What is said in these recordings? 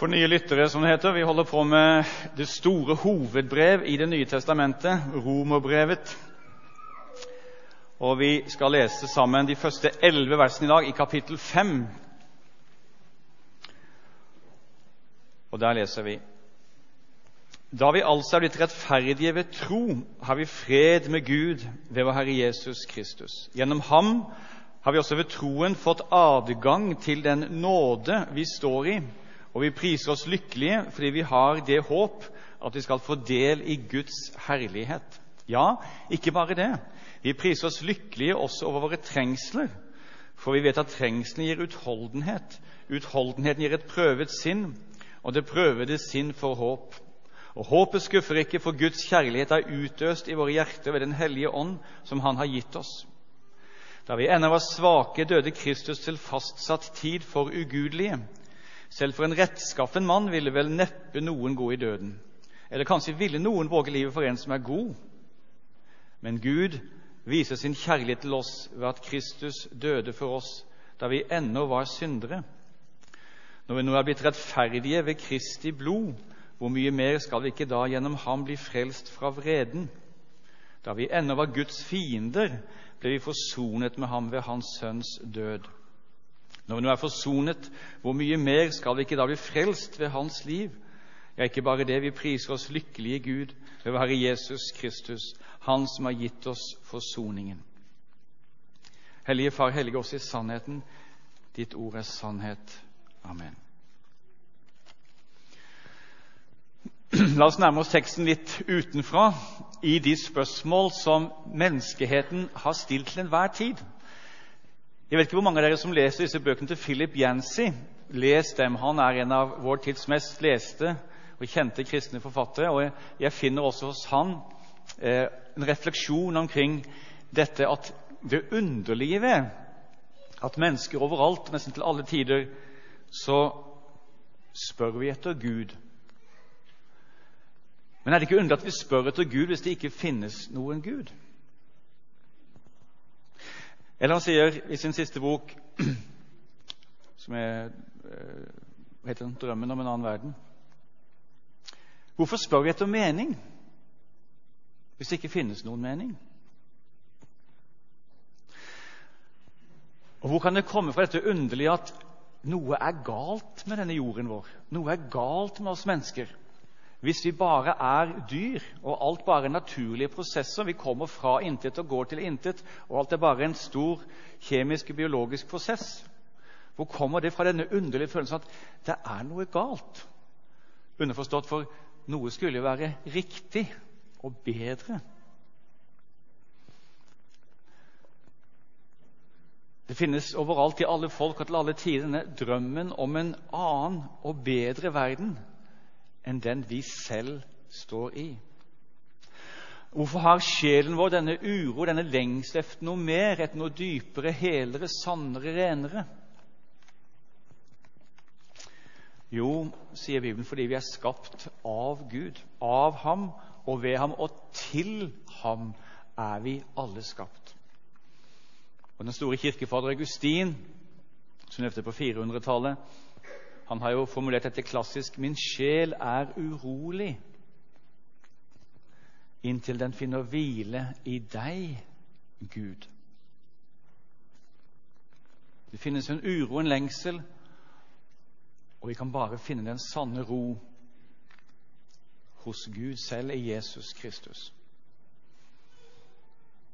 For nye lyttere, som det heter, vi holder på med det store hovedbrev i Det nye testamentet, Romerbrevet. Og vi skal lese sammen de første elleve versene i dag, i kapittel fem. Og der leser vi Da vi altså er blitt rettferdige ved tro, har vi fred med Gud ved vår Herre Jesus Kristus. Gjennom ham har vi også ved troen fått adgang til den nåde vi står i og vi priser oss lykkelige fordi vi har det håp at vi skal få del i Guds herlighet. Ja, ikke bare det. Vi priser oss lykkelige også over våre trengsler, for vi vet at trengselen gir utholdenhet. Utholdenheten gir et prøvet sinn, og det prøvede sinn får håp. Og Håpet skuffer ikke, for Guds kjærlighet er utøst i våre hjerter ved Den hellige ånd, som Han har gitt oss. Da vi ennå var svake, døde Kristus til fastsatt tid for ugudelige. Selv for en rettskaffen mann ville vel neppe noen gå i døden. Eller kanskje ville noen våge livet for en som er god. Men Gud viser sin kjærlighet til oss ved at Kristus døde for oss da vi ennå var syndere. Når vi nå er blitt rettferdige ved Kristi blod, hvor mye mer skal vi ikke da gjennom ham bli frelst fra vreden? Da vi ennå var Guds fiender, ble vi forsonet med ham ved Hans Sønns død. Når vi nå er forsonet, hvor mye mer skal vi ikke da bli frelst ved Hans liv? Ja, ikke bare det, vi priser oss lykkelige Gud ved Herre Jesus Kristus, Han som har gitt oss forsoningen. Hellige Far, hellige oss i sannheten. Ditt ord er sannhet. Amen. La oss nærme oss teksten litt utenfra i de spørsmål som menneskeheten har stilt til enhver tid. Jeg vet ikke hvor mange av dere som leser disse bøkene til Philip Yancy. Les dem. Han er en av vår tids mest leste og kjente kristne forfattere. og Jeg finner også hos han eh, en refleksjon omkring dette at det underlige ved at mennesker overalt, nesten til alle tider, så spør vi etter Gud. Men er det ikke underlig at vi spør etter Gud hvis det ikke finnes noen Gud? Eller han sier i sin siste bok, som er, eh, heter 'Drømmen om en annen verden' Hvorfor spør vi etter mening hvis det ikke finnes noen mening? Og Hvor kan det komme fra dette underlige at noe er galt med denne jorden vår? Noe er galt med oss mennesker hvis vi bare er dyr, og alt bare er naturlige prosesser Vi kommer fra intet og går til intet, og alt er bare en stor kjemisk og biologisk prosess. Hvor kommer det fra denne underlige følelsen at det er noe galt? Underforstått, for noe skulle jo være riktig og bedre. Det finnes overalt i alle folk og til alle tider denne drømmen om en annen og bedre verden enn den vi selv står i? Hvorfor har sjelen vår denne uro, denne lengsel etter noe mer, etter noe dypere, helere, sannere, renere? Jo, sier Bibelen, fordi vi er skapt av Gud, av ham og ved ham, og til ham er vi alle skapt. Og Den store kirkefader Augustin, som levde på 400-tallet, han har jo formulert dette klassisk 'Min sjel er urolig' inntil den finner hvile i deg, Gud. Det finnes en uro, en lengsel, og vi kan bare finne den sanne ro hos Gud selv i Jesus Kristus.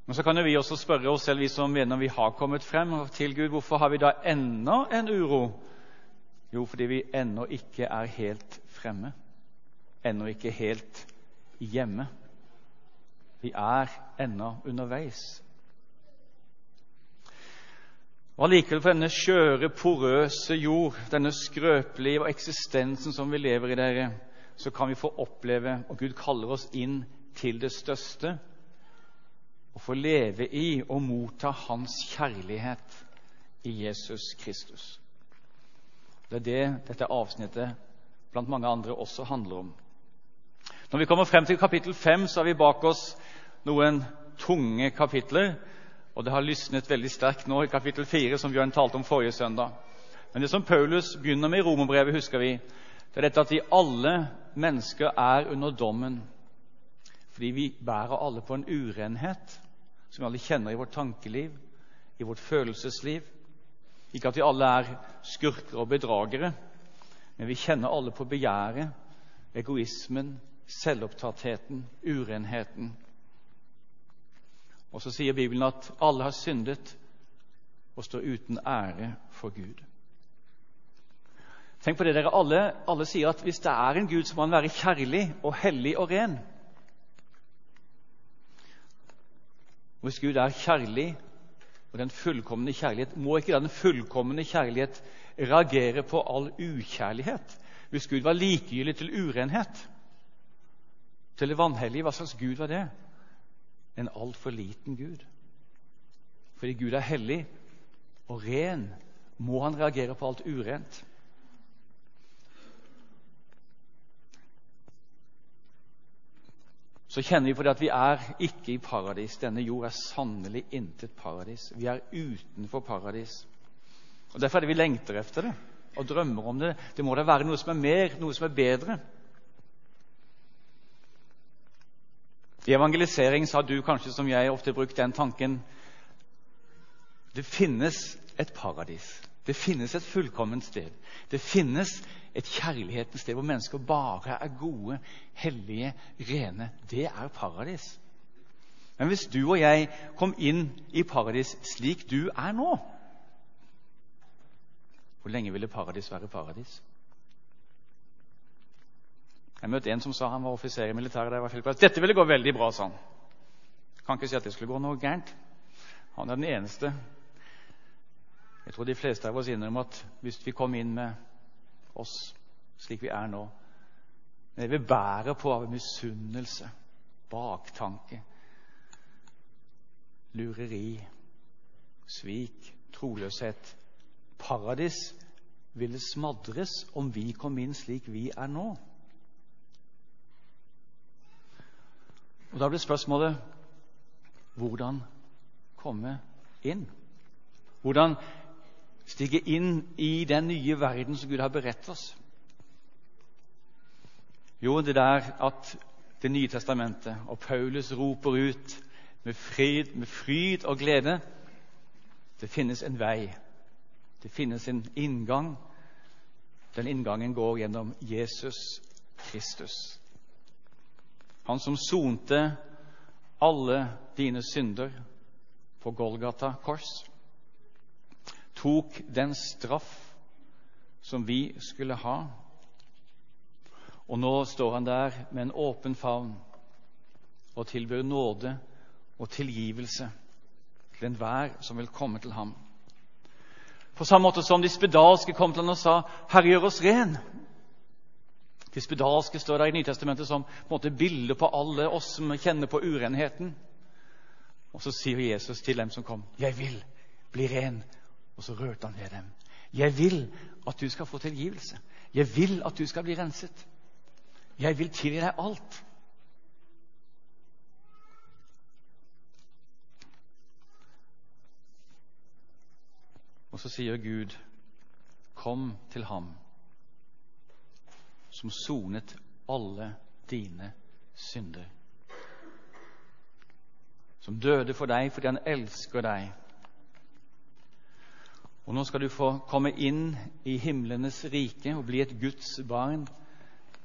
Men så kan jo vi også spørre oss selv, vi som mener vi har kommet frem til Gud, hvorfor har vi da ennå en uro jo, fordi vi ennå ikke er helt fremme, ennå ikke helt hjemme. Vi er ennå underveis. Og Allikevel, for denne skjøre, porøse jord, denne skrøpelige eksistensen som vi lever i, dere, så kan vi få oppleve, og Gud kaller oss inn til det største, å få leve i og motta Hans kjærlighet i Jesus Kristus. Det er det dette avsnittet blant mange andre også handler om. Når vi kommer frem til kapittel 5, så har vi bak oss noen tunge kapitler. Og det har lysnet veldig sterkt nå i kapittel 4, som Bjørn talte om forrige søndag. Men det som Paulus begynner med i romerbrevet, husker vi, det er dette at vi alle mennesker er under dommen fordi vi bærer alle på en urenhet som vi alle kjenner i vårt tankeliv, i vårt følelsesliv. Ikke at vi alle er skurker og bedragere, men vi kjenner alle på begjæret, egoismen, selvopptattheten, urenheten. Og så sier Bibelen at alle har syndet og står uten ære for Gud. Tenk på det, dere alle, alle sier at hvis det er en Gud, så må han være kjærlig og hellig og ren. Hvis Gud er kjærlig og den fullkomne kjærlighet, må ikke den fullkomne kjærlighet reagere på all ukjærlighet? Hvis Gud var likegyldig til urenhet, til det vanhellige, hva slags Gud var det? En altfor liten Gud. Fordi Gud er hellig og ren, må han reagere på alt urent. Så kjenner vi på det at vi er ikke i paradis. Denne jord er sannelig intet paradis. Vi er utenfor paradis. Og Derfor er det vi lengter efter det og drømmer om det. Det må da være noe som er mer, noe som er bedre. I evangelisering har du kanskje som jeg ofte brukt den tanken Det finnes et paradis. Det finnes et fullkomment sted. Det finnes et kjærlighetens sted hvor mennesker bare er gode, hellige, rene. Det er paradis. Men hvis du og jeg kom inn i paradis slik du er nå Hvor lenge ville paradis være paradis? Jeg møtte en som sa han var offiser i militæret. da jeg var feltplass. Dette ville gå veldig bra, sa han. Kan ikke si at det skulle gå noe gærent. Han er den eneste jeg tror de fleste av oss innrømmer at hvis vi kom inn med oss slik vi er nå Det vi bærer på av misunnelse, baktanke, lureri, svik, troløshet Paradis ville smadres om vi kom inn slik vi er nå. Og Da blir spørsmålet hvordan komme inn? Hvordan stige inn i den nye verden som Gud har beredt oss? Jo, det der at Det nye testamentet og Paulus roper ut med fryd, med fryd og glede Det finnes en vei. Det finnes en inngang. Den inngangen går gjennom Jesus Kristus. Han som sonte alle dine synder på Golgata kors tok den straff som vi skulle ha. Og nå står han der med en åpen favn og tilbyr nåde og tilgivelse til enhver som vil komme til ham. På samme måte som de spedalske kom til ham og sa 'Herre, gjør oss ren'. De spedalske står der i Nytestamentet som på en måte bilde på alle oss som kjenner på urenheten. Og så sier Jesus til dem som kom, 'Jeg vil bli ren og så rørte han ved dem. 'Jeg vil at du skal få tilgivelse. Jeg vil at du skal bli renset. Jeg vil tilgi deg alt.' Og så sier Gud, 'Kom til ham som sonet alle dine synder.' Som døde for deg fordi han elsker deg og nå skal du få komme inn i himlenes rike og bli et Guds barn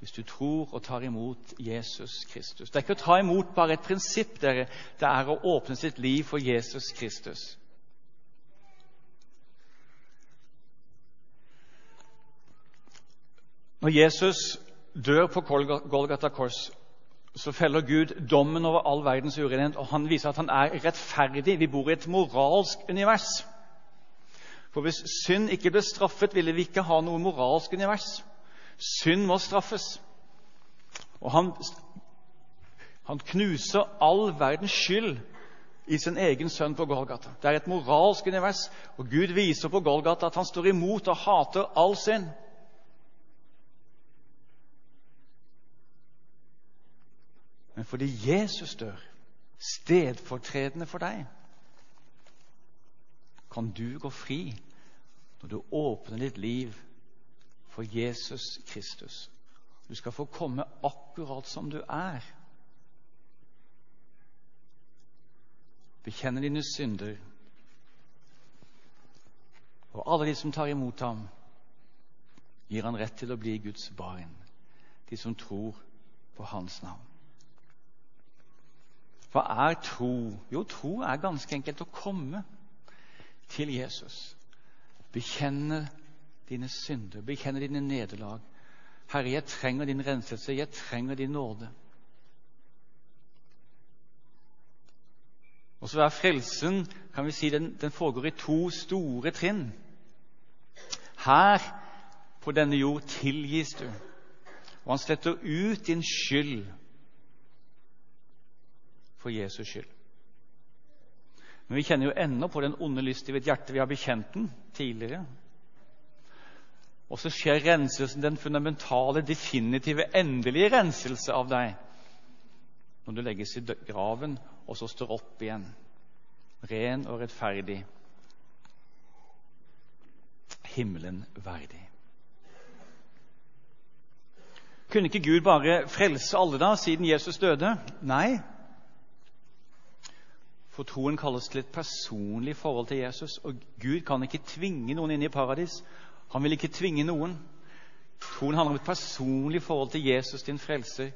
hvis du tror og tar imot Jesus Kristus. Det er ikke å ta imot bare et prinsipp, dere. Det er å åpne sitt liv for Jesus Kristus. Når Jesus dør på Golgata kors, så feller Gud dommen over all verdens urenhet, og han viser at han er rettferdig. Vi bor i et moralsk univers. For hvis synd ikke ble straffet, ville vi ikke ha noe moralsk univers. Synd må straffes. Og han, han knuser all verdens skyld i sin egen sønn på Golgata. Det er et moralsk univers, og Gud viser på Golgata at han står imot og hater all synd. Men fordi Jesus dør, stedfortredende for deg kan du gå fri når du åpner ditt liv for Jesus Kristus. Du skal få komme akkurat som du er. Bekjenne dine synder. Og alle de som tar imot ham, gir han rett til å bli Guds barn. De som tror på hans navn. Hva er tro? Jo, tro er ganske enkelt å komme til Jesus. Bekjenne dine synder, bekjenne dine nederlag. Herre, jeg trenger din renselse, jeg trenger din nåde. Og så er frelsen kan vi si, den, den foregår i to store trinn. Her på denne jord tilgis du, og han sletter ut din skyld for Jesus skyld. Men vi kjenner jo ennå på den onde lyst i vårt hjerte. Vi har bekjent den tidligere. Og så skjer renselsen, den fundamentale, definitive, endelige renselse av deg når du legges i graven og så står opp igjen, ren og rettferdig, himmelen verdig. Kunne ikke Gud bare frelse alle da, siden Jesus døde? Nei. For troen kalles til et personlig forhold til Jesus, og Gud kan ikke tvinge noen inn i paradis. Han vil ikke tvinge noen. Troen handler om et personlig forhold til Jesus, din frelser.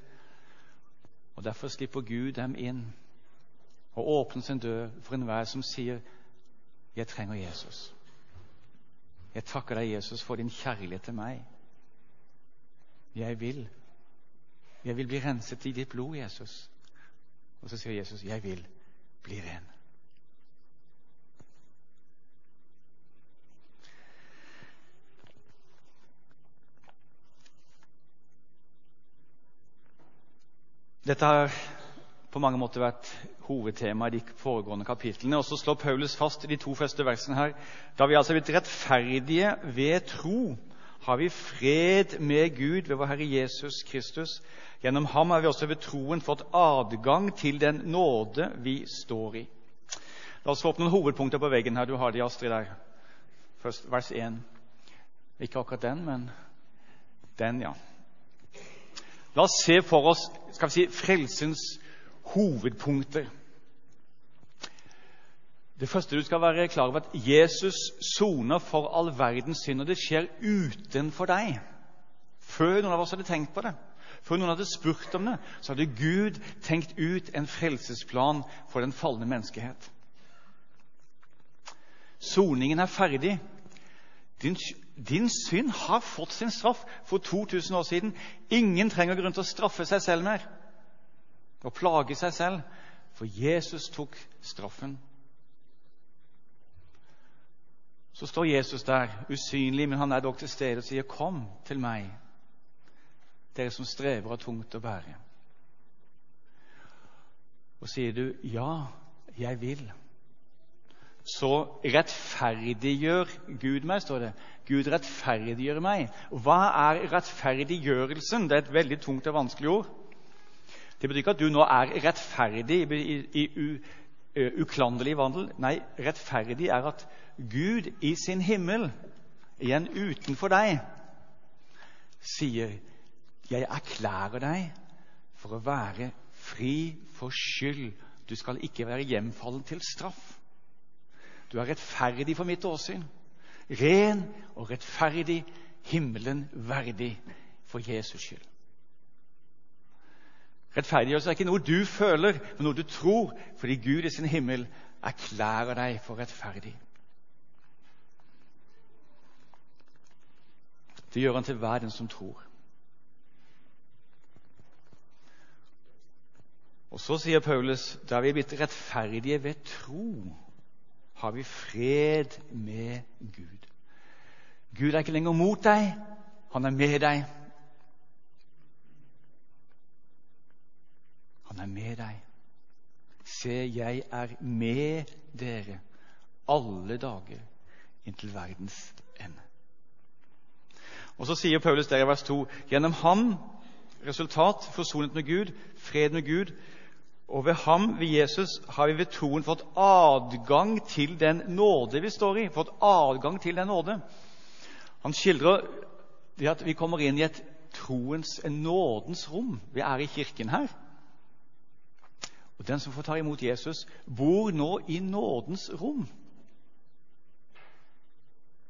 Og Derfor slipper Gud dem inn og åpner sin dør for enhver som sier 'Jeg trenger Jesus'. Jeg takker deg, Jesus, for din kjærlighet til meg. Jeg vil. Jeg vil bli renset i ditt blod, Jesus. Og så sier Jesus, 'Jeg vil bli ren'. Dette har på mange måter vært hovedtema i de foregående kapitlene. Og så slår Paulus fast i de to første versene her da vi altså er blitt rettferdige ved tro, har vi fred med Gud ved vår Herre Jesus Kristus. Gjennom ham har vi også ved troen fått adgang til den nåde vi står i. La oss få opp noen hovedpunkter på veggen her. Du har de, Astrid, der. Først vers 1. Ikke akkurat den, men den, ja. La oss se for oss skal vi si, frelsens hovedpunkter. Det første du skal være klar over, at Jesus soner for all verdens synd. Og det skjer utenfor deg. Før noen av oss hadde tenkt på det, før noen hadde spurt om det, så hadde Gud tenkt ut en frelsesplan for den falne menneskehet. Soningen er ferdig. Din, din, synd har fått sin straff for 2000 år siden. Ingen trenger grunn til å straffe seg selv mer og plage seg selv, for Jesus tok straffen. Så står Jesus der, usynlig, men han er dog til stede og sier, 'Kom til meg, dere som strever av tungt å bære.' Og sier du, 'Ja, jeg vil' så rettferdiggjør Gud meg, står det. Gud rettferdiggjør meg. Hva er rettferdiggjørelsen? Det er et veldig tungt og vanskelig ord. Det betyr ikke at du nå er rettferdig i, i, i uklanderlig vandel. Nei, rettferdig er at Gud i sin himmel, igjen utenfor deg, sier 'Jeg erklærer deg for å være fri for skyld'. Du skal ikke være hjemfallen til straff. Du er rettferdig for mitt åsyn. Ren og rettferdig, himmelen verdig for Jesus skyld. Rettferdiggjørelse er ikke noe du føler, men noe du tror, fordi Gud i sin himmel erklærer deg for rettferdig. Det gjør han til hver den som tror. Og Så sier Paulus da vi er blitt rettferdige ved tro har vi fred med Gud. Gud er ikke lenger mot deg, han er med deg. Han er med deg. Se, jeg er med dere alle dager inntil verdens ende. Og Så sier Paulus der i vers 2.: Gjennom ham, resultat, forsonet med Gud, fred med Gud, og ved ham, ved Jesus, har vi ved troen fått adgang til den nåde vi står i. Fått adgang til den nåde. Han skildrer det at vi kommer inn i et troens, en nådens rom. Vi er i kirken her. Og Den som får ta imot Jesus, bor nå i nådens rom.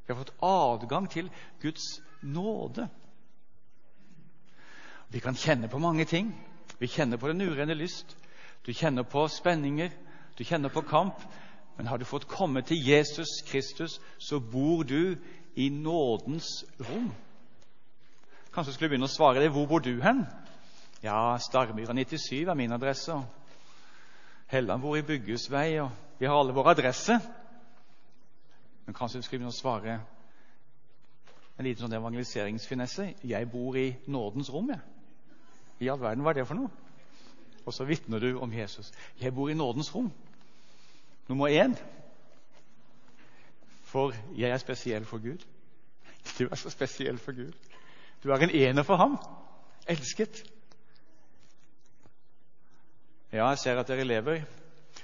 Vi har fått adgang til Guds nåde. Vi kan kjenne på mange ting. Vi kjenner på den urene lyst. Du kjenner på spenninger, du kjenner på kamp. Men har du fått komme til Jesus Kristus, så bor du i nådens rom. Kanskje skulle begynne å svare deg hvor bor du hen? Ja, Starmyra 97 er min adresse. og Helland bor i Bygghusvei, og vi har alle våre adresse. Men kanskje du skulle begynne å svare en liten sånn evangeliseringsfinesse. Jeg bor i nådens rom, jeg. I all verden, hva er det for noe? Og så vitner du om Jesus. Jeg bor i nådens rom. Nummer én For jeg er spesiell for Gud. Du er så spesiell for Gud. Du er en ener for ham. Elsket. Ja, jeg ser at dere lever.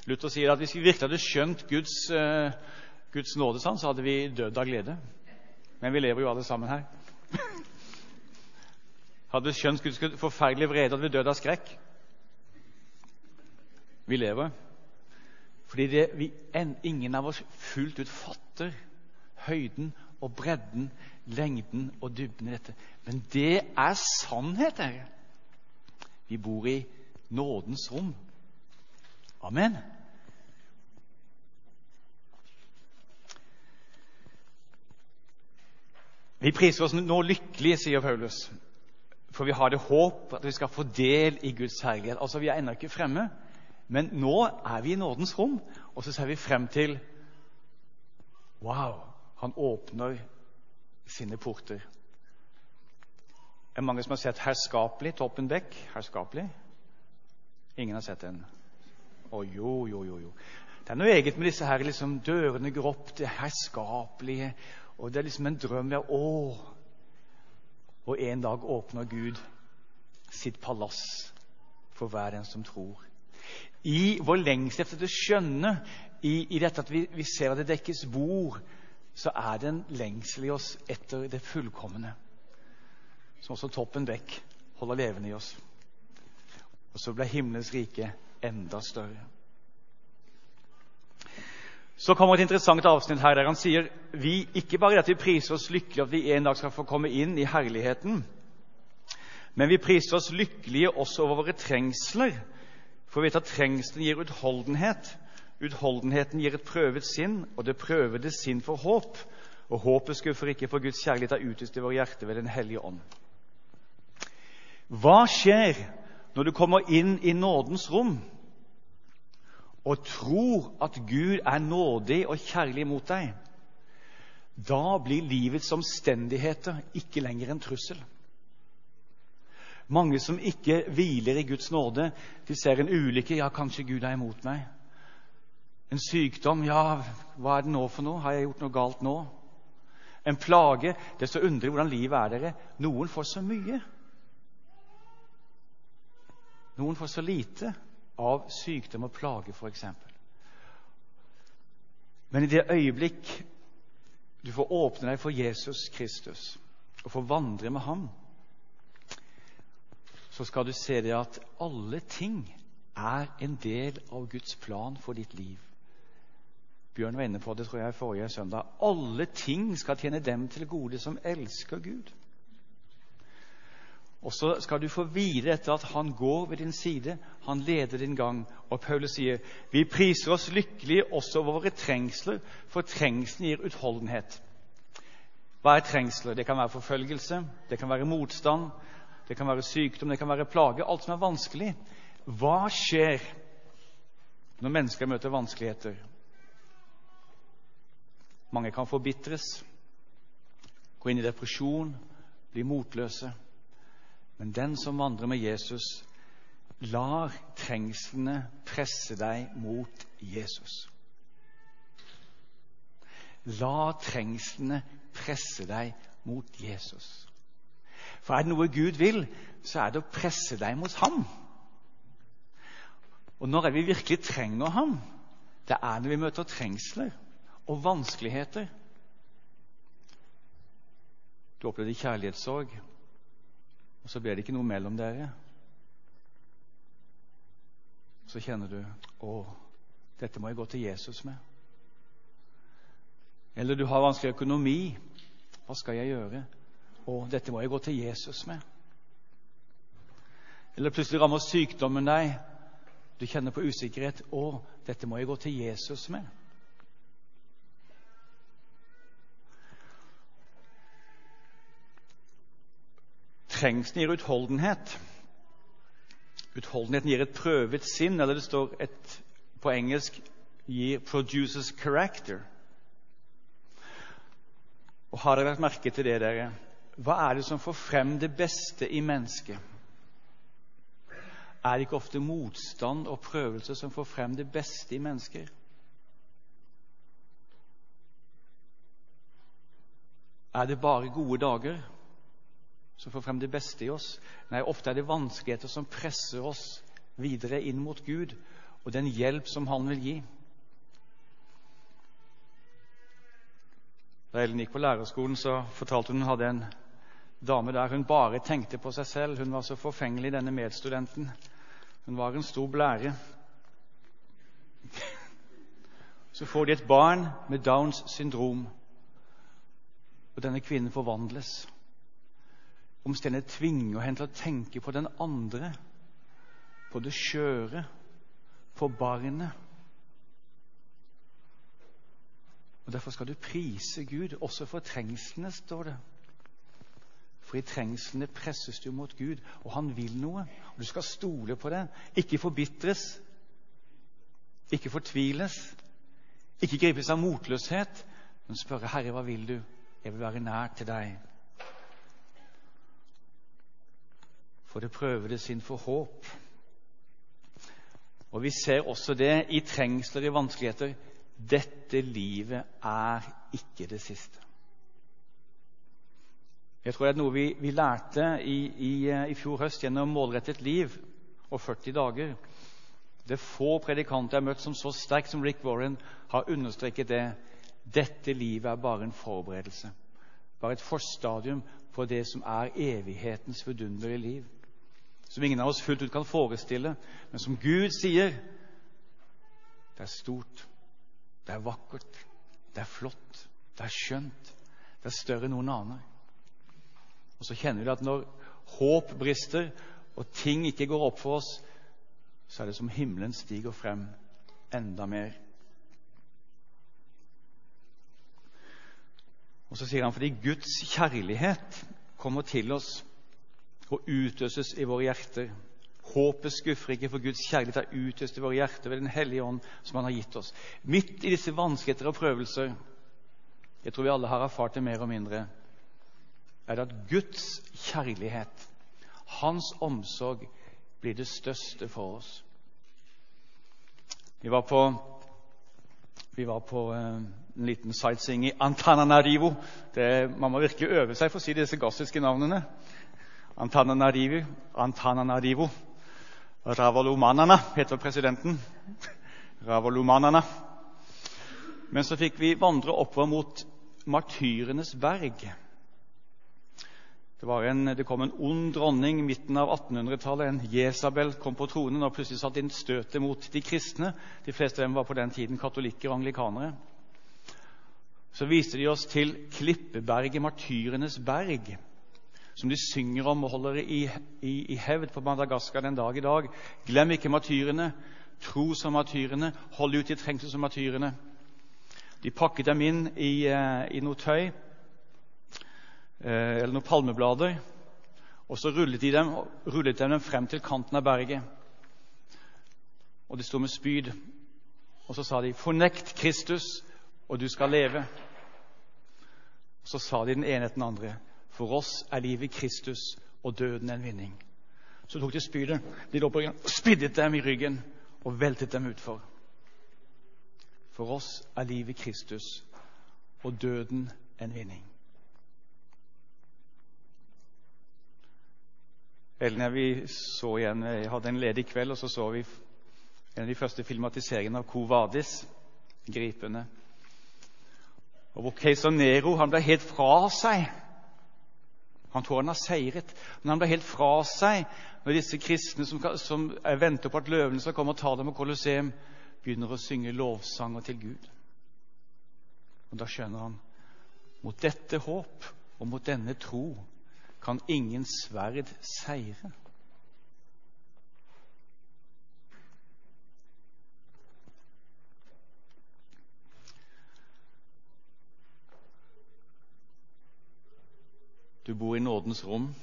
Luther sier at hvis vi virkelig hadde skjønt Guds, uh, Guds nåde, sånn, så hadde vi dødd av glede. Men vi lever jo alle sammen her. Hadde vi skjønt Guds forferdelige vrede, hadde vi dødd av skrekk. Vi lever. Fordi det, vi, ingen av oss fullt ut fatter høyden og bredden, lengden og dybden i dette. Men det er sannhet, dere. Vi bor i nådens rom. Amen. Vi priser oss nå lykkelige, sier Paulus, for vi har det håp at vi skal få del i Guds herlighet. Altså, Vi er ennå ikke fremme, men nå er vi i nådens rom, og så ser vi frem til Wow! Han åpner sine porter. Det er mange som har sett 'Herskapelig' Toppen Beck. Herskapelig? Ingen har sett den? Å oh, jo, jo, jo, jo. Det er noe eget med disse her liksom, dørene går opp, det herskapelige. Og det er liksom en drøm der Å! Og en dag åpner Gud sitt palass for hver den som tror i vår lengsel etter det skjønne, i, i dette at vi, vi, ser at det dekkes bord, så er det en lengsel i oss etter det fullkomne. Som også Toppen Beck holder levende i oss. Og så ble himmelens rike enda større. Så kommer et interessant avsnitt her der han sier vi ikke bare at vi priser oss lykkelige at vi en dag skal få komme inn i herligheten, men vi priser oss lykkelige også over våre trengsler for vi vet at trengselen gir utholdenhet. Utholdenheten gir et prøvet sinn, og det prøvede sinn for håp. Og håpet skuffer ikke, for Guds kjærlighet er utøst i våre hjerter ved Den hellige ånd. Hva skjer når du kommer inn i nådens rom og tror at Gud er nådig og kjærlig mot deg? Da blir livets omstendigheter ikke lenger en trussel. Mange som ikke hviler i Guds nåde, de ser en ulykke. Ja, kanskje Gud er imot meg. En sykdom. Ja, hva er det nå for noe? Har jeg gjort noe galt nå? En plage. Det er så underlig hvordan livet er dere. Noen får så mye. Noen får så lite av sykdom og plage, f.eks. Men i det øyeblikk du får åpne deg for Jesus Kristus og får vandre med ham, så skal du se det at alle ting er en del av Guds plan for ditt liv. Bjørn var inne på det tror jeg forrige søndag. Alle ting skal tjene dem til gode som elsker Gud. Og så skal du få hvile etter at han går ved din side, han leder din gang. Og Paulus sier vi priser oss lykkelige også over våre trengsler, for trengselen gir utholdenhet. Hva er trengsler? Det kan være forfølgelse, det kan være motstand, det kan være sykdom, det kan være plage. Alt som er vanskelig. Hva skjer når mennesker møter vanskeligheter? Mange kan forbitres, gå inn i depresjon, bli motløse. Men den som vandrer med Jesus, lar trengslene presse deg mot Jesus. La trengslene presse deg mot Jesus. For er det noe Gud vil, så er det å presse deg mot ham. Og når er det vi virkelig trenger ham? Det er når vi møter trengsler og vanskeligheter. Du opplevde kjærlighetssorg, og så ble det ikke noe mellom dere. Så kjenner du å, dette må jeg gå til Jesus med. Eller du har vanskelig økonomi. Hva skal jeg gjøre? Å, dette må jeg gå til Jesus med. Eller plutselig rammer sykdommen deg. Du kjenner på usikkerhet. Å, dette må jeg gå til Jesus med. Trengselen gir utholdenhet. Utholdenheten gir et prøvet sinn, eller det står et, på engelsk gir 'produces character'. Og Har dere lagt merke til det, dere? Hva er det som får frem det beste i mennesket? Er det ikke ofte motstand og prøvelse som får frem det beste i mennesker? Er det bare gode dager som får frem det beste i oss? Nei, ofte er det vanskeligheter som presser oss videre inn mot Gud og den hjelp som Han vil gi. Da Ellen gikk på lærerskolen, så fortalte hun hun hadde en dame der hun bare tenkte på seg selv. Hun var så forfengelig, denne medstudenten. Hun var en stor blære. Så får de et barn med Downs syndrom, og denne kvinnen forvandles. Omstendighet tvinger henne til å tenke på den andre, på det skjøre, på barnet. Og Derfor skal du prise Gud, også for trengslene, står det. For i trengslene presses du mot Gud, og han vil noe. Og Du skal stole på det. Ikke forbitres. Ikke fortviles. Ikke gripes av motløshet, men spørre 'Herre, hva vil du?' Jeg vil være nær til deg. For det prøver det sin for håp. Og vi ser også det i trengsler, i vanskeligheter. Dette livet er ikke det siste. Jeg tror det er noe vi, vi lærte i, i, i, fjor høst gjennom Målrettet liv og 40 dager. Det er få predikanter jeg har møtt som så sterkt som Rick Warren har understreket det. Dette livet er bare en forberedelse. Bare et forstadium på det som er evighetens vidunderlige liv. Som ingen av oss fullt ut kan forestille, men som Gud sier det er stort, det er vakkert, det er flott, det er skjønt, det er større enn noen aner. Og så kjenner vi at når håp brister, og ting ikke går opp for oss, så er det som himmelen stiger frem enda mer. Og så sier han fordi Guds kjærlighet kommer til oss og utøses i våre hjerter. Håpet skuffer ikke, for Guds kjærlighet er utøst i våre hjerter ved Den hellige ånd, som Han har gitt oss. Midt i disse vanskeligheter og prøvelser Jeg tror vi alle har erfart det mer og mindre er det at Guds kjærlighet, hans omsorg, blir det største for oss. Vi var på, vi var på eh, en liten sightseeing i Antananarivo. Det, man må virkelig øve seg for å si disse gassiske navnene. Antananarivo, Antananarivo. Ravalomanana heter presidenten. Ravalomanana. Men så fikk vi vandre oppover mot Martyrenes berg. Det, en, det, kom en ond dronning midten av 1800-tallet. En Jesabel kom på tronen og plutselig satte inn støtet mot de kristne. De fleste av dem var på den tiden katolikker og anglikanere. Så viste de oss til Klippeberget, martyrenes berg, som de synger om og holder i, i, i hevd på Madagaskar den dag i dag. Glem ikke matyrene. Tro som matyrene. Hold ut i trengsel som matyrene. De pakket dem inn i, eh, i noe tøy Eh, eller noen palmeblader. Og så rullet de, dem, rullet de dem frem til kanten av berget. Og de sto med spyd. Og så sa de, 'Fornekt Kristus, og du skal leve.' Og så sa de den ene etter den andre, 'For oss er livet Kristus og døden en vinning.' Så tok de spydet, de lå på ryggen, spiddet dem i ryggen og veltet dem utfor. For oss er livet Kristus og døden en vinning. Ellen og vi så igjen, jeg hadde en ledig kveld, og så så vi en av de første filmatiseringene av Co Vadis. Gripende. Og hvor keiser Nero han ble helt fra seg Han tror han har seiret. Men han blir helt fra seg når disse kristne som, som venter på at løvene skal komme og ta dem på Colosseum, begynner å synge lovsanger til Gud. Og Da skjønner han mot dette håp og mot denne tro kan ingen sverd seire. Du bor i nådens rom.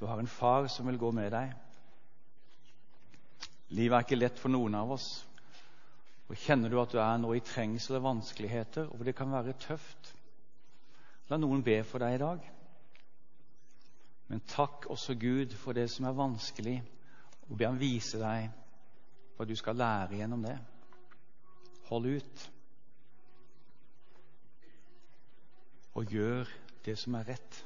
Du har en far som vil gå med deg. Livet er ikke lett for noen av oss. Og Kjenner du at du er nå i trengsel og vanskeligheter, og det kan være tøft, la noen be for deg i dag. Men takk også Gud for det som er vanskelig, og be ham vise deg hva du skal lære gjennom det. Hold ut. Og gjør det som er rett.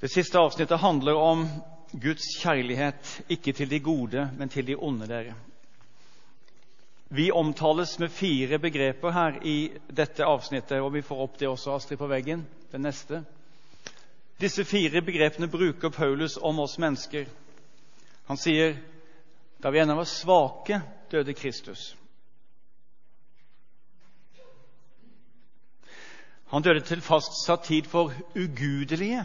Det siste avsnittet handler om Guds kjærlighet, ikke til de gode, men til de onde dere. Vi omtales med fire begreper her i dette avsnittet, og vi får opp det også, Astrid, på veggen. Det neste. Disse fire begrepene bruker Paulus om oss mennesker. Han sier da vi ennå var svake, døde Kristus. Han døde til fastsatt tid for ugudelige.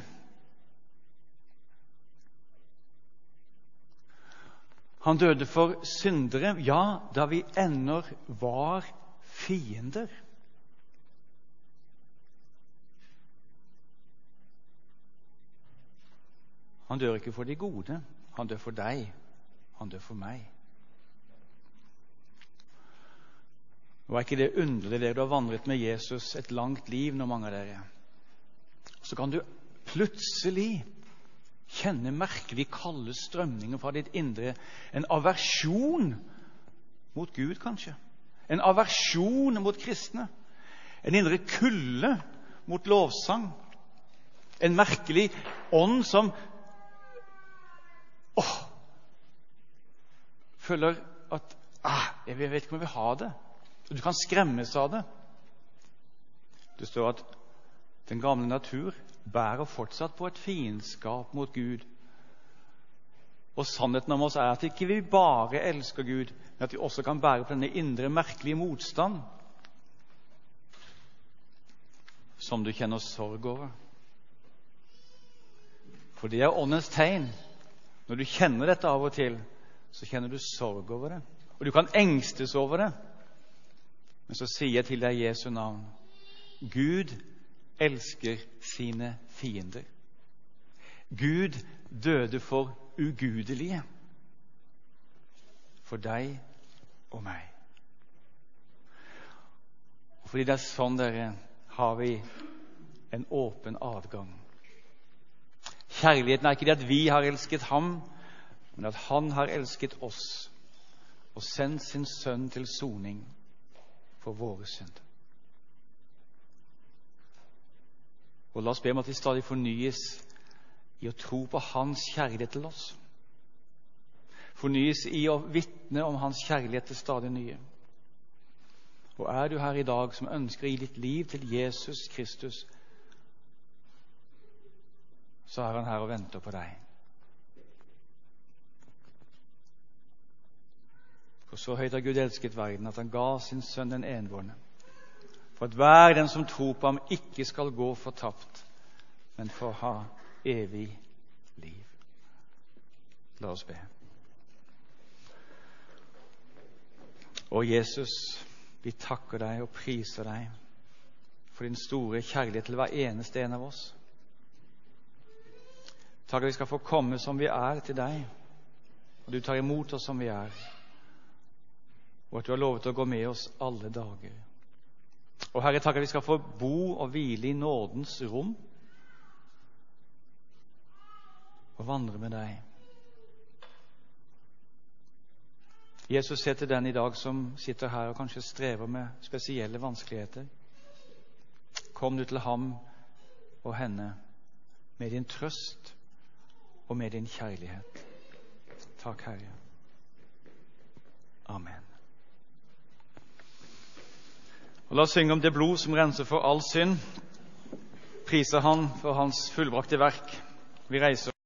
Han døde for syndere, ja, da vi ennå var fiender. Han dør ikke for de gode. Han dør for deg. Han dør for meg. Og er ikke det underlig, dere? Du har vandret med Jesus et langt liv når mange av dere. Så kan du plutselig kjenne merkelig kalde strømninger fra ditt indre. En aversjon mot Gud, kanskje. En aversjon mot kristne. En indre kulde mot lovsang. En merkelig ånd som åh, føler at ah, Jeg vet ikke om jeg vil ha det. Så du kan skremmes av det. Det står at den gamle natur bærer fortsatt på et fiendskap mot Gud. Og sannheten om oss er at ikke vi bare elsker Gud, men at vi også kan bære på denne indre, merkelige motstand som du kjenner sorg over. For det er åndens tegn. Når du kjenner dette av og til, så kjenner du sorg over det. Og du kan engstes over det. Men så sier jeg til deg Jesu navn Gud elsker sine fiender. Gud døde for ugudelige. For deg og meg. Og fordi det er sånn, dere, har vi en åpen adgang. Kjærligheten er ikke det at vi har elsket ham, men at han har elsket oss og sendt sin sønn til soning for våre synder. Og La oss be om at vi stadig fornyes i å tro på Hans kjærlighet til oss. Fornyes i å vitne om Hans kjærlighet til stadig nye. Og er du her i dag som ønsker å gi ditt liv til Jesus Kristus, så er han her og venter på deg. For så høyt har Gud elsket verden, at han ga sin sønn den enbårne, for at hver den som tror på ham, ikke skal gå fortapt, men få ha evig liv. La oss be. Å Jesus, vi takker deg og priser deg for din store kjærlighet til hver eneste en av oss. Takk at vi skal få komme som vi er, til deg, og du tar imot oss som vi er og at du har lovet å gå med oss alle dager. Og Herre, takk at vi skal få bo og hvile i nådens rom og vandre med deg. Jesus ser til den i dag som sitter her og kanskje strever med spesielle vanskeligheter. Kom du til ham og henne med din trøst og med din kjærlighet. Takk, Herre. Amen. Og La oss synge om det blod som renser for all synd. Priser Han for Hans fullbrakte verk. Vi reiser